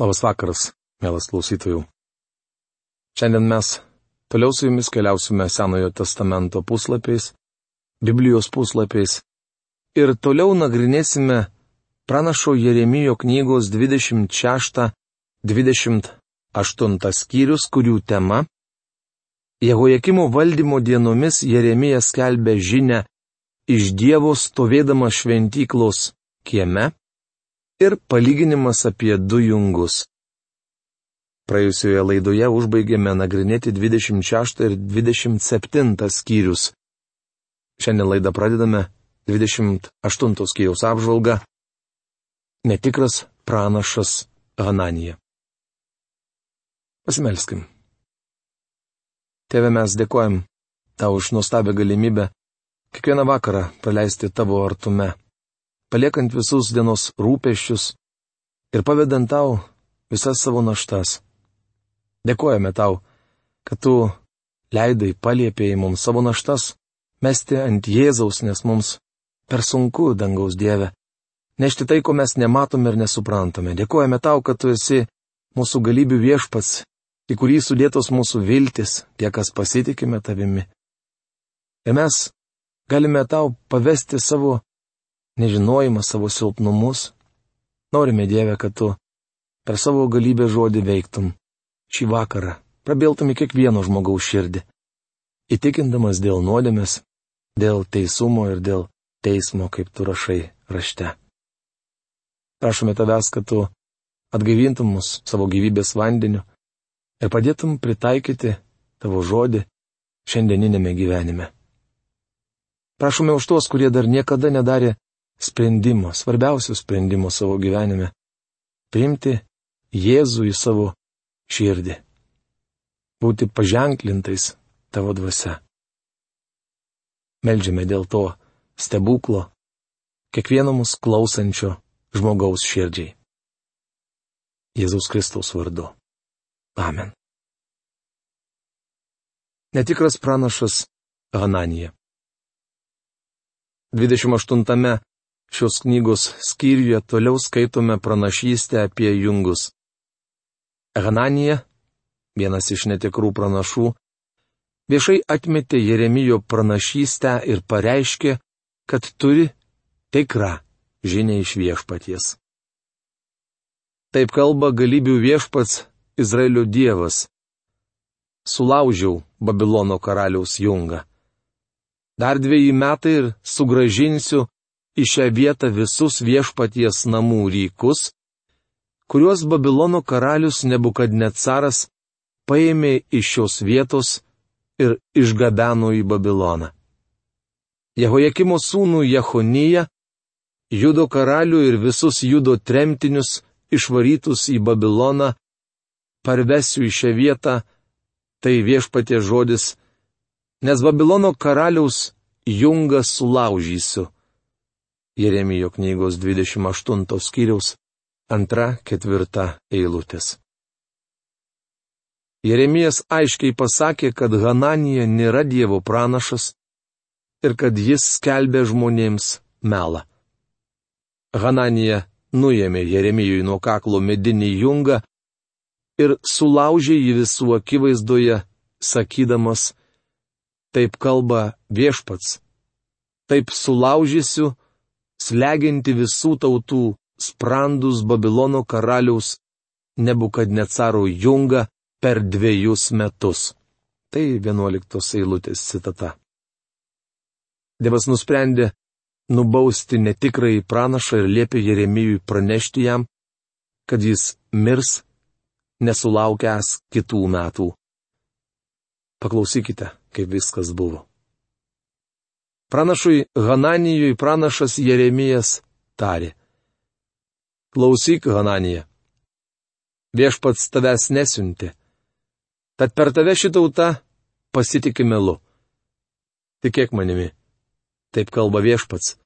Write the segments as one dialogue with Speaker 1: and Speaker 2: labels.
Speaker 1: Labas vakaras, mielas klausytojų. Šiandien mes toliau su jumis keliausime Senojo testamento puslapiais, Biblijos puslapiais ir toliau nagrinėsime pranašo Jeremijo knygos 26-28 skyrius, kurių tema - Jehojakimo valdymo dienomis Jeremijas skelbė žinę iš Dievo stovėdama šventyklos kieme ir palyginimas apie du jungus. Praėjusioje laidoje užbaigėme nagrinėti 26 ir 27 skyrius. Šiandien laidą pradedame 28 skyriaus apžvalgą. Netikras pranašas Hananija. Pasimelskim. Tėve, mes dėkojam tau už nuostabią galimybę kiekvieną vakarą praleisti tavo artume paliekant visus dienos rūpeščius ir pavedant tau visas savo naštas. Dėkojame tau, kad tu leidai paliepėjai mums savo naštas mesti ant Jėzaus, nes mums per sunku dangaus Dieve. Nešti tai, ko mes nematome ir nesuprantame. Dėkojame tau, kad tu esi mūsų galybių viešpats, į kurį sudėtos mūsų viltis, tie, kas pasitikime tavimi. Ir mes galime tau pavesti savo nežinojimą savo silpnumus. Norime Dieve, kad tu per savo galybę žodį veiktum šį vakarą, prabiltum į kiekvieno žmogaus širdį, įtikindamas dėl nuodėmės, dėl teisumo ir dėl teismo, kaip tu rašai rašte. Prašome tavęs, kad tu atgaivintum mus savo gyvybės vandeniu ir padėtum pritaikyti tavo žodį šiandieninėme gyvenime. Prašome už tuos, kurie dar niekada nedarė sprendimo, svarbiausio sprendimo savo gyvenime - priimti Jėzų į savo širdį. Būti paženklintais tavo dvasia. Meldžiame dėl to stebuklo kiekvieno mūsų klausančio žmogaus širdžiai. Jėzaus Kristaus vardu. Amen. Netikras pranašas Hananija. 28 Šios knygos skyriuje toliau skaitome pranašystę apie jungus. Hananija, vienas iš netikrų pranašų, viešai atmetė Jeremijo pranašystę ir pareiškė, kad turi tikrą žinę iš viešpaties. Taip kalba galybių viešpats Izraelio dievas. Sulaužiau Babilono karaliaus jungą. Dar dviejį metai ir sugražinsiu į šią vietą visus viešpaties namų rykus, kuriuos Babilono karalius Nebukadnecaras paėmė iš šios vietos ir išgabeno į Babiloną. Jehojakimo sūnų Jehoniją, Judo karalių ir visus Judo tremtinius išvarytus į Babiloną, parvesiu į šią vietą, tai viešpatie žodis, nes Babilono karaliaus jungą sulaužysiu Jeremijo knygos 28 skyriaus antra ketvirta eilutės. Jeremijas aiškiai pasakė, kad Hananija nėra Dievo pranašas ir kad jis skelbė žmonėms melą. Hananija nuėmė Jeremijui nuo kaklo medinį jungą ir sulaužė jį visų akivaizdoje, sakydamas, taip kalba viešpats, taip sulaužysiu sleginti visų tautų sprandus Babilono karaliaus Nebukadnecaro jungą per dviejus metus. Tai vienuoliktos eilutės citata. Dievas nusprendė nubausti netikrai pranašą ir liepė Jeremijui pranešti jam, kad jis mirs nesulaukęs kitų metų. Paklausykite, kaip viskas buvo. Pranašui Hananijui pranašas Jeremijas tarė. Klausyk, Hananija. Viešpats tavęs nesiunti. Tad per tave šitauta pasitikė melu. Tikėk manimi. Taip kalba viešpats.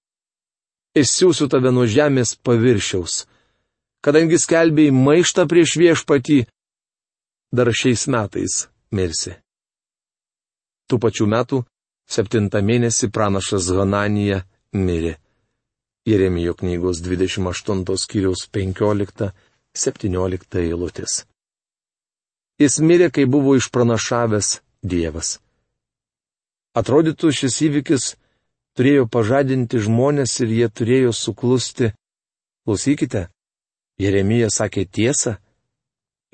Speaker 1: Išsiųsiu tave nuo žemės paviršiaus. Kadangi skelbėjai maištą prieš viešpatį, dar šiais metais mirsi. Tų pačių metų Septintą mėnesį pranašas Hananija mirė. Jeremijo knygos 28 skyriaus 15 17 eilutis. Jis mirė, kai buvo išpranašavęs Dievas. Atrodytų, šis įvykis turėjo pažadinti žmonės ir jie turėjo suklusti. Klausykite, Jeremija sakė tiesą,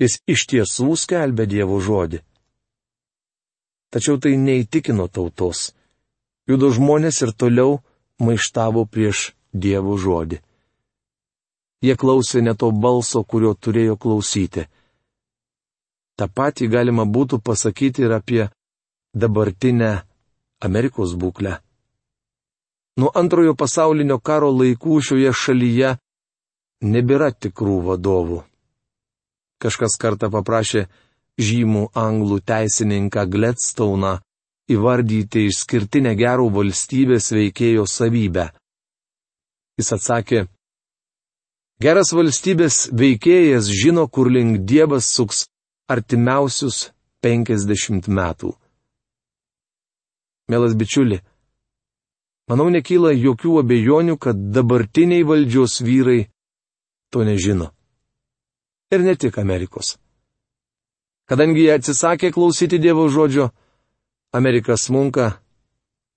Speaker 1: jis iš tiesų skelbė Dievo žodį. Tačiau tai neįtikino tautos. Judo žmonės ir toliau maištavo prieš Dievo žodį. Jie klausė ne to balso, kurio turėjo klausyti. Ta pati galima būtų pasakyti ir apie dabartinę Amerikos būklę. Nuo antrojo pasaulinio karo laikų šioje šalyje nebėra tikrų vadovų. Kažkas kartą paprašė žymų anglų teisininką Gledstoną įvardyti išskirtinę gerų valstybės veikėjo savybę. Jis atsakė, Geras valstybės veikėjas žino, kur link Dievas suks artimiausius penkisdešimt metų. Mielas bičiuli, manau nekyla jokių abejonių, kad dabartiniai valdžios vyrai to nežino. Ir ne tik Amerikos. Kadangi jie atsisakė klausyti Dievo žodžio, Amerika smunka,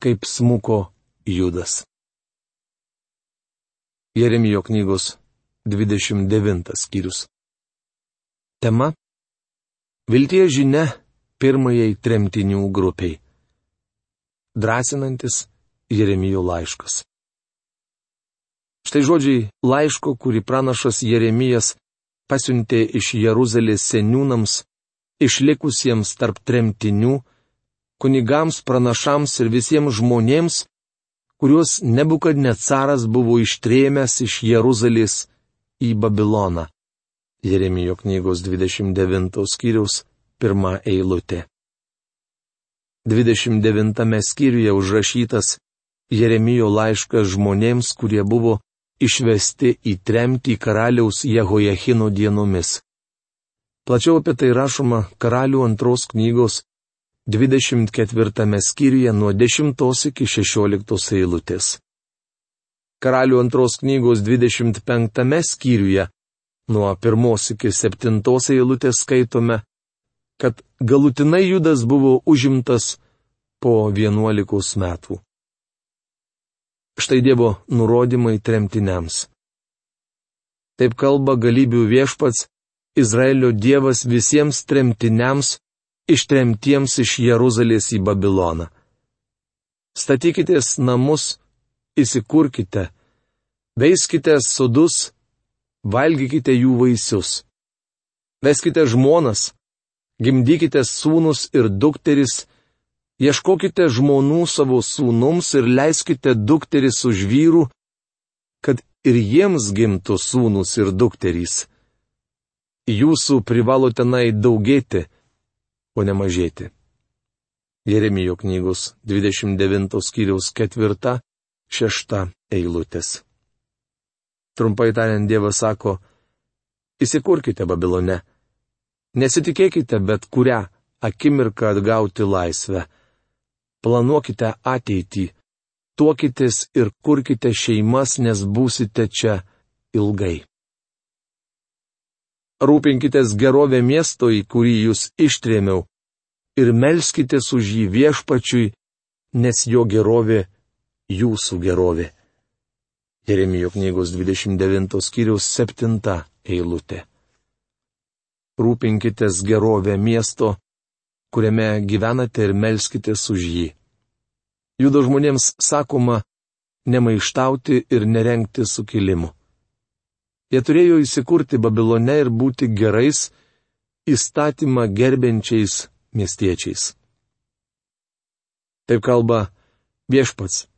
Speaker 1: kaip smuko Judas. Jeremijo knygos 29 skyrius. Tema - Vilties žinia pirmajai tremtinių grupiai. Drąsinantis Jeremijo laiškas. Štai žodžiai laiško, kurį pranašas Jeremijas pasiuntė iš Jeruzalės seniūnams, išlikusiems tarp tremtinių, kunigams, pranašams ir visiems žmonėms, kuriuos nebukadnecaras buvo ištrėmęs iš Jeruzalės į Babiloną. Jeremijo knygos 29 skyriaus pirmą eilutę. 29 skyriuje užrašytas Jeremijo laiškas žmonėms, kurie buvo išvesti į tremtį karaliaus Jehojachino dienomis. Plačiau apie tai rašoma karalių antros knygos 24 skyriuje nuo 10 iki 16 eilutės. Karalių antros knygos 25 skyriuje, nuo pirmos iki septintos eilutės skaitome, kad galutinai judas buvo užimtas po vienuolikos metų. Štai Dievo nurodymai tremtiniams. Taip kalba galybių viešpats, Izraelio Dievas visiems tremtiniams, ištremtiems iš Jeruzalės į Babiloną. Statykitės namus, įsikurkite, veiskite sudus, valgykite jų vaisius. Veskite žmonas, gimdykite sūnus ir dukteris, ieškokite žmonų savo sūnums ir leiskite dukteris už vyrų, kad ir jiems gimtų sūnus ir dukterys. Jūsų privalo tenai daugėti, o ne mažėti. Jeremijo knygos 29 skyriaus 4 šešta eilutės. Trumpai tariant, Dievas sako, įsikurkite Babilone. Nesitikėkite bet kurią akimirką atgauti laisvę. Planuokite ateitį, tuokitės ir kurkite šeimas, nes būsite čia ilgai. Rūpinkitės gerovę miesto, į kurį jūs ištrėmiau, ir melskitės už jį viešpačiui, nes jo gerovė jūsų gerovė. Jeremijo knygos 29 skyriaus 7 eilutė. Rūpinkitės gerovę miesto, kuriame gyvenate ir melskitės už jį. Judo žmonėms sakoma nemaištauti ir nerenkti sukilimų. Jie turėjo įsikurti Babilone ir būti gerais, įstatymą gerbiančiais miestiečiais. Taip kalba viešpats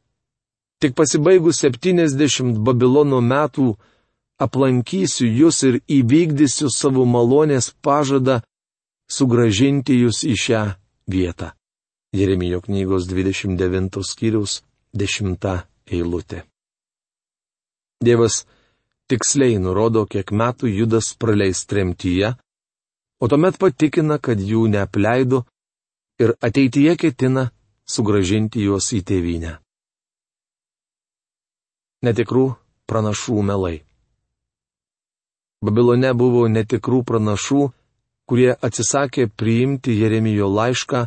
Speaker 1: Tik pasibaigus 70 Babilono metų aplankysiu jūs ir įvykdysiu savo malonės pažadą sugražinti jūs į šią vietą. Jeremijo knygos 29 skyriaus 10 eilutė. Dievas tiksliai nurodo, kiek metų Judas praleis tremtyje, o tuomet patikina, kad jų neapleido ir ateityje ketina sugražinti juos į tėvynę netikrų pranašų melai. Babilone buvo netikrų pranašų, kurie atsisakė priimti Jeremijo laišką,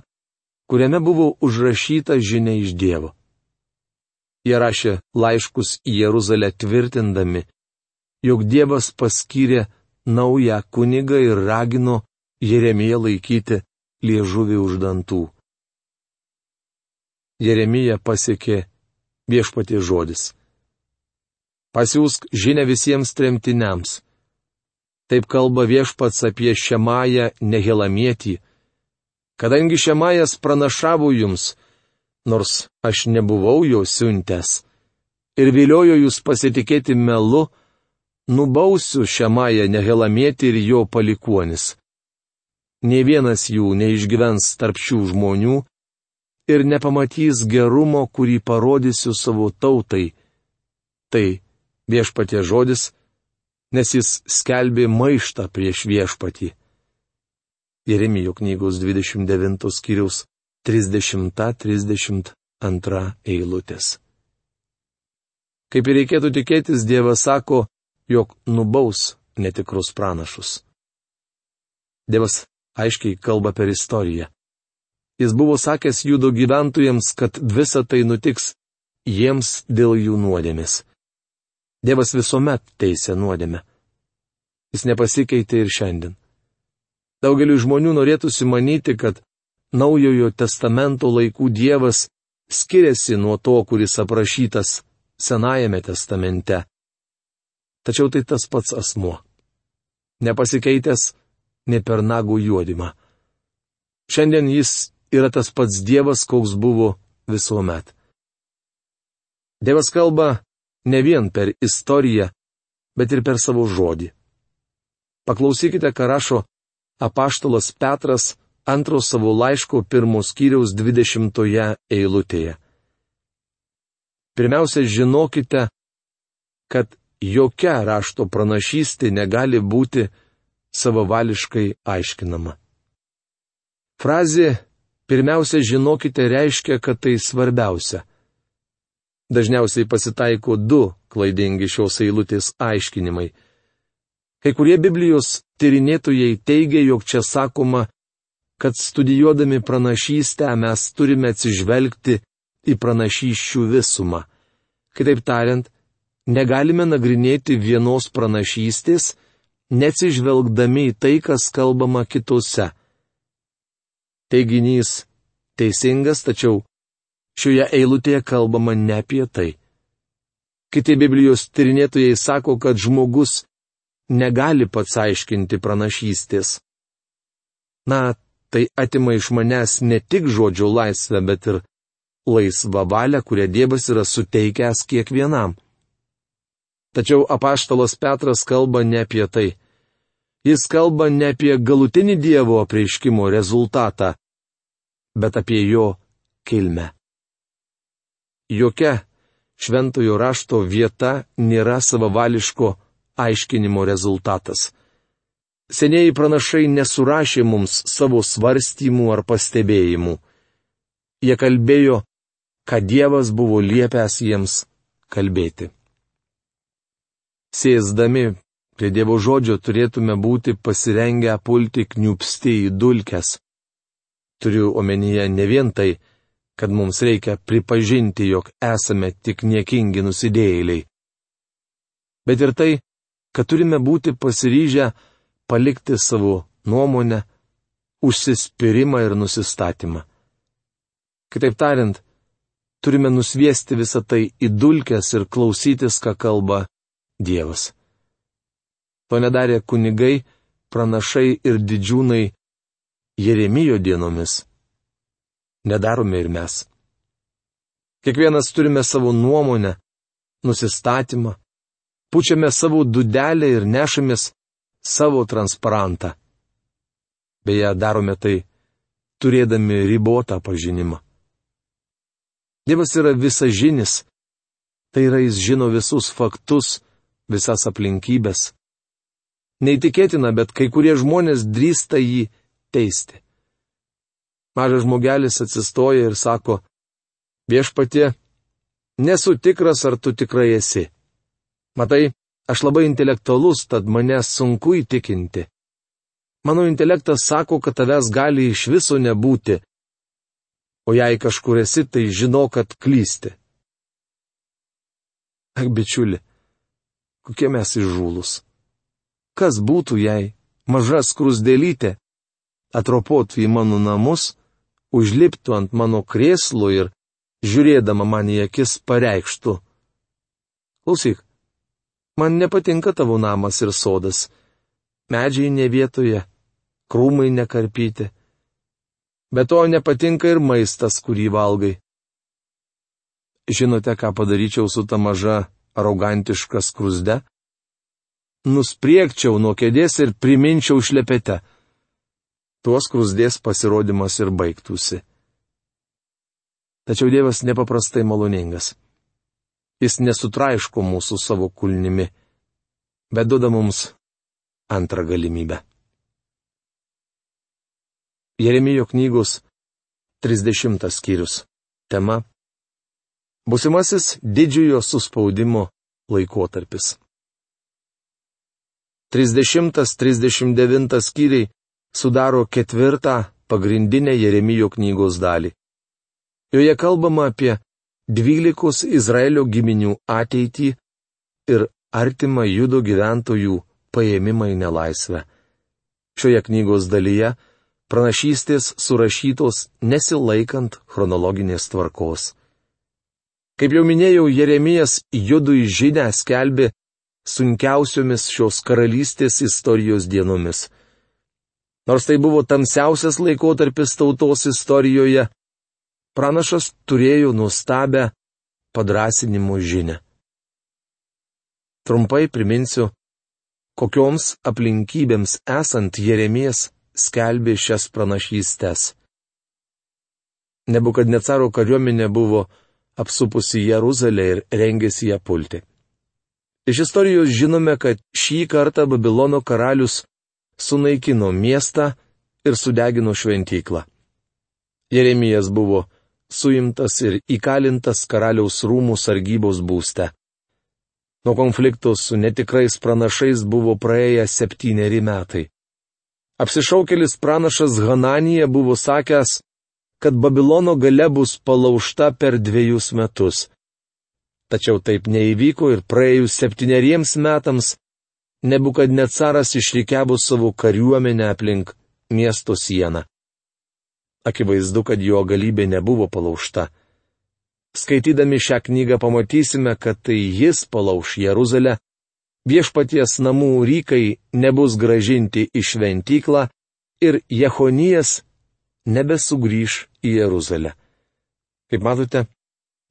Speaker 1: kuriame buvo užrašyta žinia iš Dievo. Jie rašė laiškus į Jeruzalę tvirtindami, jog Dievas paskyrė naują kunigą ir ragino Jeremiją laikyti liežuvį už dantų. Jeremija pasiekė viešpatie žodis. Pasiūsk žinę visiems tremtiniams. Taip kalba viešpats apie Šemają Nehilamietį. Kadangi Šemajas pranašavo jums, nors aš nebuvau jo siuntęs, ir viliojo jūs pasitikėti melu, nubausiu Šemają Nehilamietį ir jo palikuonis nei vienas jų neišgyvens tarp šių žmonių ir nepamatys gerumo, kurį parodysiu savo tautai. Tai viešpatie žodis, nes jis skelbė maištą prieš viešpatį. Jeremijo knygos 29 skyrius 30-32 eilutės. Kaip ir reikėtų tikėtis, Dievas sako, jog nubaus netikrus pranašus. Dievas aiškiai kalba per istoriją. Jis buvo sakęs judo gyventojams, kad visa tai nutiks jiems dėl jų nuodėmės. Dievas visuomet teisė nuodėmę. Jis nepasikeitė ir šiandien. Daugeliu žmonių norėtųsi manyti, kad Naujojo testamento laikų Dievas skiriasi nuo to, kuris aprašytas Senajame testamente. Tačiau tai tas pats asmuo. Nepasikeitęs ne per nagų juodimą. Šiandien jis yra tas pats Dievas, koks buvo visuomet. Dievas kalba ne vien per istoriją, bet ir per savo žodį. Paklausykite, ką rašo apaštalas Petras antro savo laiško pirmos kiriaus dvidešimtoje eilutėje. Pirmiausia, žinokite, kad jokia rašto pranašystė negali būti savavališkai aiškinama. Frazė pirmiausia žinokite reiškia, kad tai svarbiausia. Dažniausiai pasitaiko du klaidingi šios eilutės aiškinimai. Kai kurie Biblijos tyrinėtojai teigia, jog čia sakoma, kad studijuodami pranašystę mes turime atsižvelgti į pranašyščių visumą. Kitaip tariant, negalime nagrinėti vienos pranašystės, neatsižvelgdami į tai, kas kalbama kitose. Teiginys teisingas, tačiau šioje eilutėje kalbama ne apie tai. Kiti Biblijos tyrinėtojai sako, kad žmogus negali pats aiškinti pranašystės. Na, tai atima iš manęs ne tik žodžio laisvę, bet ir laisvą valią, kurią Dievas yra suteikęs kiekvienam. Tačiau apaštalas Petras kalba ne apie tai. Jis kalba ne apie galutinį Dievo apreiškimo rezultatą, bet apie jo kilmę. Jokia šventojo rašto vieta nėra savavališko aiškinimo rezultatas. Senieji pranašai nesurašė mums savo svarstymų ar pastebėjimų. Jie kalbėjo, kad Dievas buvo liepęs jiems kalbėti. Sėsdami prie Dievo žodžio turėtume būti pasirengę pulti kniupsti į dulkes. Turiu omenyje ne vien tai, kad mums reikia pripažinti, jog esame tik niekingi nusidėjėliai. Bet ir tai, kad turime būti pasiryžę palikti savo nuomonę, užsispyrimą ir nusistatymą. Kitaip tariant, turime nusviesti visą tai į dulkes ir klausytis, ką kalba Dievas. To nedarė kunigai, pranašai ir didžiūnai Jeremijo dienomis. Nedarome ir mes. Kiekvienas turime savo nuomonę, nusistatymą, pučiame savo dudelę ir nešamės savo transparantą. Beje, darome tai turėdami ribotą pažinimą. Dievas yra visažinis, tai yra jis žino visus faktus, visas aplinkybės. Neįtikėtina, bet kai kurie žmonės drįsta jį teisti. Mažas žmogelis atsistoja ir sako, viešpatie, nesu tikras, ar tu tikrai esi. Matai, Aš labai intelektualus, tad mane sunku įtikinti. Mano intelektas sako, kad tavęs gali iš viso nebūti. O jei kažkur esi, tai žino, kad klysti. Ak, bičiuli, kokie mes įžūlus. Kas būtų, jei maža skrusdėlytė atropotų į mano namus, užliptų ant mano krėslo ir, žiūrėdama man į akis, pareikštų. Klausyk, man nepatinka tavo namas ir sodas. Medžiai ne vietoje, krūmai nekarpyti. Bet to nepatinka ir maistas, kurį valgai. Žinote, ką padaryčiau su ta maža, arogantiška skrusde? Nuspriekčiau nuo kėdės ir priminčiau šlepete tuos krusdės pasirodymas ir baigtųsi. Tačiau Dievas nepaprastai maloningas. Jis nesutraiško mūsų savo kulnimi, bet duoda mums antrą galimybę. Jeremijo knygos 30 skyrius. Tema - Būsimasis didžiojo suspaudimo laikotarpis. 30-39 skyriai sudaro ketvirtą pagrindinę Jeremijo knygos dalį. Joje kalbama apie dvylikos Izraelio giminių ateitį ir artimą judo gyventojų paėmimą į nelaisvę. Šioje knygos dalyje pranašystės surašytos nesilaikant chronologinės tvarkos. Kaip jau minėjau, Jeremijas judui žinę skelbė sunkiausiomis šios karalystės istorijos dienomis. Nors tai buvo tamsiausias laikotarpis tautos istorijoje, pranašas turėjo nuostabę padrasinimo žinę. Trumpai priminsiu, kokioms aplinkybėms esant Jeremijas skelbė šias pranašystės. Nebukadnecaro kariuomenė buvo apsupusi Jeruzalę ir rengėsi ją pulti. Iš istorijos žinome, kad šį kartą Babilono karalius sunaikino miestą ir sudegino šventyklą. Jeremijas buvo suimtas ir įkalintas karaliaus rūmų sargybos būste. Nuo konflikto su netikrais pranašais buvo praėję septyneri metai. Apsišaukėlis pranašas Hananija buvo sakęs, kad Babilono gale bus palaužta per dviejus metus. Tačiau taip neįvyko ir praėjus septyneriems metams Nebukadnecaras išrikiavo savo kariuomenę aplink miesto sieną. Akivaizdu, kad jo galybė nebuvo palaužta. Skaitydami šią knygą pamatysime, kad tai jis palauž Jeruzalę, viešpaties namų rykai nebus gražinti į šventyklą ir Jehonijas nebesugrįž į Jeruzalę. Kaip matote,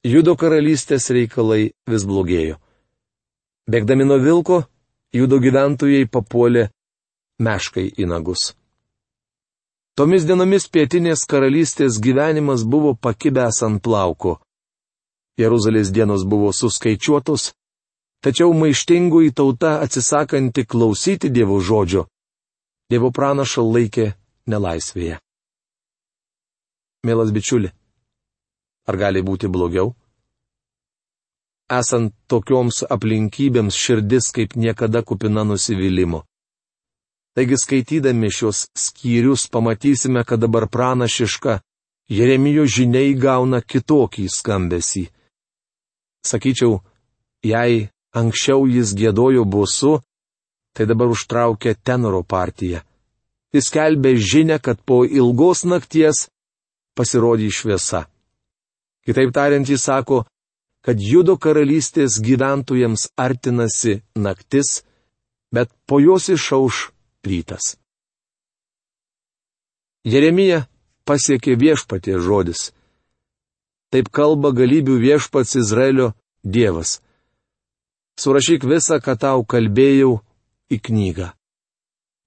Speaker 1: Judo karalystės reikalai vis blogėjo. Bėgdami nuo vilko, judo gyventojai papuolė meškai į nagus. Tomis dienomis pietinės karalystės gyvenimas buvo pakibęs ant plauko. Jeruzalės dienos buvo suskaičiuotos, tačiau maištingųjų tauta atsisakanti klausyti Dievo žodžio, Dievo pranašą laikė nelaisvėje. Mielas bičiuli, ar gali būti blogiau? esant tokioms aplinkybėms širdis kaip niekada kupina nusivylimų. Taigi skaitydami šios skyrius pamatysime, kad dabar pranašiška Jeremijo žinia įgauna kitokį skambesį. Sakyčiau, jei anksčiau jis gėdojo busu, tai dabar užtraukia tenoro partiją. Jis kelbė žinę, kad po ilgos nakties pasirodys šviesa. Kitaip tariant, jis sako, kad Judo karalystės gyventojams artinasi naktis, bet po jos išauš rytas. Jeremija pasiekė viešpatie žodis. Taip kalba galybių viešpats Izraelio Dievas. Surašyk visą, ką tau kalbėjau, į knygą.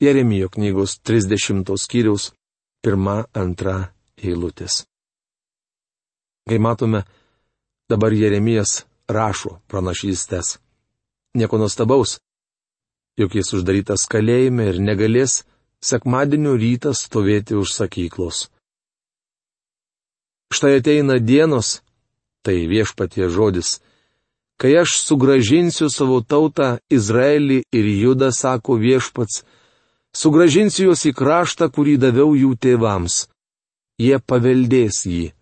Speaker 1: Jeremijo knygos 30 skyriaus 1-2 eilutės. Kai matome, Dabar Jeremijas rašo pranašystės. Nieko nuostabaus, juk jis uždarytas kalėjime ir negalės sekmadienio rytą stovėti už sakyklos. Štai ateina dienos, tai viešpatie žodis, kai aš sugražinsiu savo tautą Izraelį ir Judą, sako viešpats, sugražinsiu juos į kraštą, kurį daviau jų tėvams. Jie paveldės jį.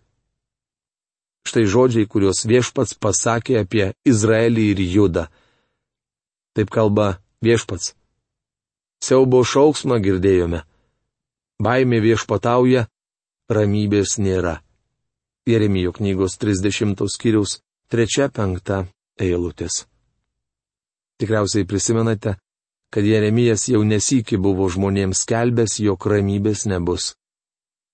Speaker 1: Štai žodžiai, kuriuos viešpats pasakė apie Izraelį ir Judą. Taip kalba viešpats. Siaubo šauksmą girdėjome. Baimė viešpatauja, ramybės nėra. Jeremijo knygos 30 skyriaus 3-5 eilutės. Tikriausiai prisimenate, kad Jeremijas jau nesikį buvo žmonėms kelbęs, jog ramybės nebus.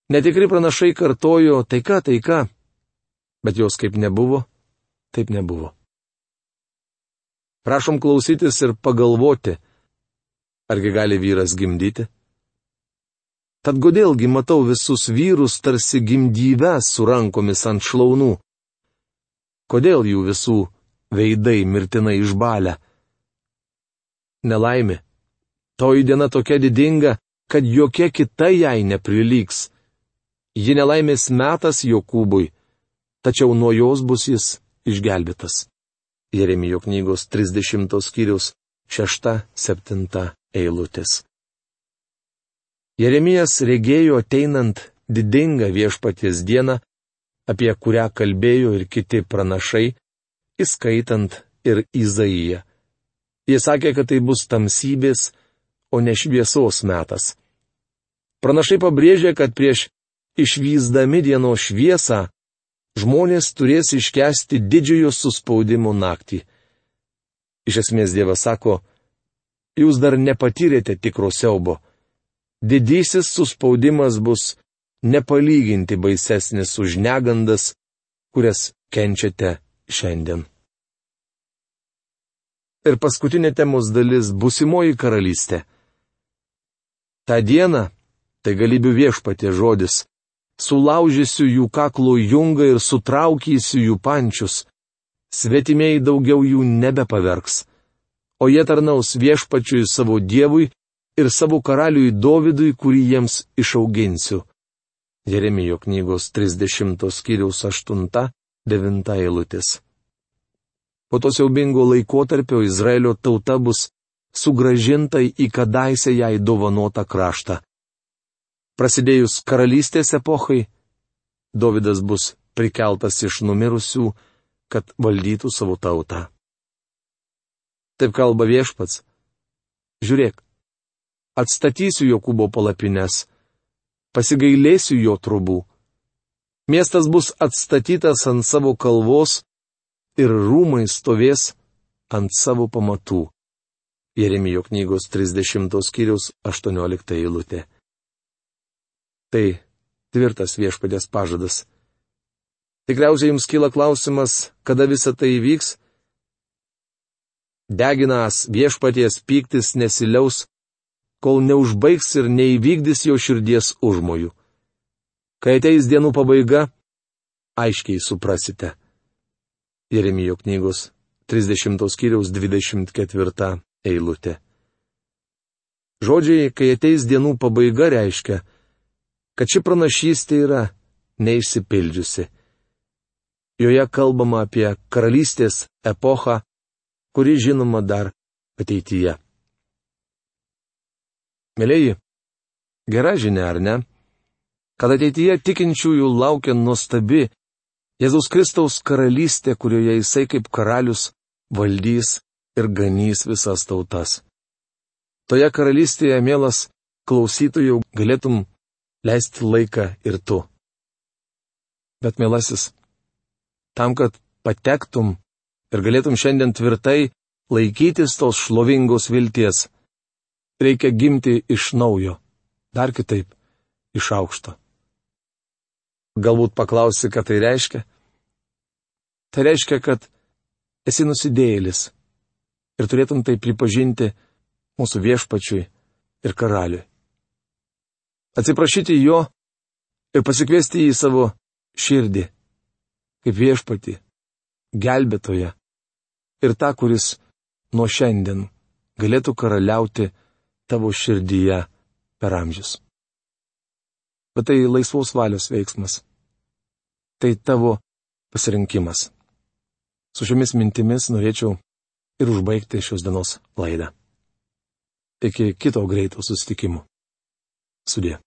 Speaker 1: Netikri pranašai kartojo taika, taika, bet jos kaip nebuvo, taip nebuvo. Prašom klausytis ir pagalvoti, argi gali vyras gimdyti? Tad kodėlgi matau visus vyrus tarsi gimdyve su rankomis ant šlaunų? Kodėl jų visų veidai mirtinai išbalę? Nelaimė. Toji diena tokia didinga, kad jokia kita jai neprilygs. Ji nelaimės metas Jokūbui, tačiau nuo jos bus jis išgelbėtas. Jeremijo knygos 30 skyrius 6-7 eilutės. Jeremijas regėjo ateinant didingą viešpaties dieną, apie kurią kalbėjo ir kiti pranašai, įskaitant ir Izaiją. Jis sakė, kad tai bus tamsybės, o ne šviesos metas. Pranašai pabrėžė, kad prieš išvyzdami dienos šviesą žmonės turės iškesti didžiojo suspaudimo naktį. Iš esmės Dievas sako, jūs dar nepatyrėte tikro siaubo didysis suspaudimas bus nepalyginti baisesnis už negandas, kurias kenčiate šiandien. Ir paskutinė temos dalis - busimoji karalystė. Ta diena - tai galybių viešpatė žodis - sulaužysiu jų kaklo jungą ir sutraukysiu jų pančius. Svetimieji daugiau jų nebepaverks. O jie tarnaus viešpačiui savo dievui ir savo karaliui Dovydui, kurį jiems išauginsiu. Jeremijo knygos 30 skyriaus 8-9 eilutės. Po to siaubingo laikotarpio Izraelio tauta bus sugražinta į kadaise jai dovanotą kraštą. Prasidėjus karalystės epochai, Dovydas bus prikeltas iš numirusių, kad valdytų savo tautą. Taip kalba viešpats. Žiūrėk, atstatysiu Jokūbo palapines, pasigailėsiu jo trubų. Miestas bus atstatytas ant savo kalvos ir rūmai stovės ant savo pamatų. Jeremijo knygos 30 skyriaus 18 eilutė. Tai tvirtas viešpadės pažadas. Tikriausiai jums kyla klausimas, kada visa tai įvyks? Deginas viešpaties pyktis nesiliaus, kol neužbaigs ir neįvykdys jo širdies užmojų. Kai ateis dienų pabaiga, aiškiai suprasite. Jeremijo knygos 30 skyriaus 24 eilutė. Žodžiai, kai ateis dienų pabaiga, reiškia, kad ši pranašystė yra neišsipildžiusi. Joje kalbama apie karalystės epochą, kuri žinoma dar ateityje. Mėlyji, gera žinia, ar ne? Kad ateityje tikinčiųjų laukia nuostabi Jėzaus Kristaus karalystė, kurioje jisai kaip karalius valdys ir ganys visas tautas. Toje karalystėje, mielas klausytojų, galėtum leisti laiką ir tu. Bet, mielasis, tam, kad patektum ir galėtum šiandien tvirtai laikytis tos šlovingos vilties, reikia gimti iš naujo, dar kitaip, iš aukšto. Galbūt paklausi, ką tai reiškia? Tai reiškia, kad esi nusidėjėlis ir turėtum tai pripažinti mūsų viešpačiui ir karaliui. Atsiprašyti jo ir pasikviesti į savo širdį, kaip viešpati, gelbėtoje ir tą, kuris nuo šiandien galėtų karaliauti tavo širdyje per amžius. Bet tai laisvos valios veiksmas. Tai tavo pasirinkimas. Su šiomis mintimis norėčiau ir užbaigti šios dienos laidą. Iki kito greito susitikimo. Sudė.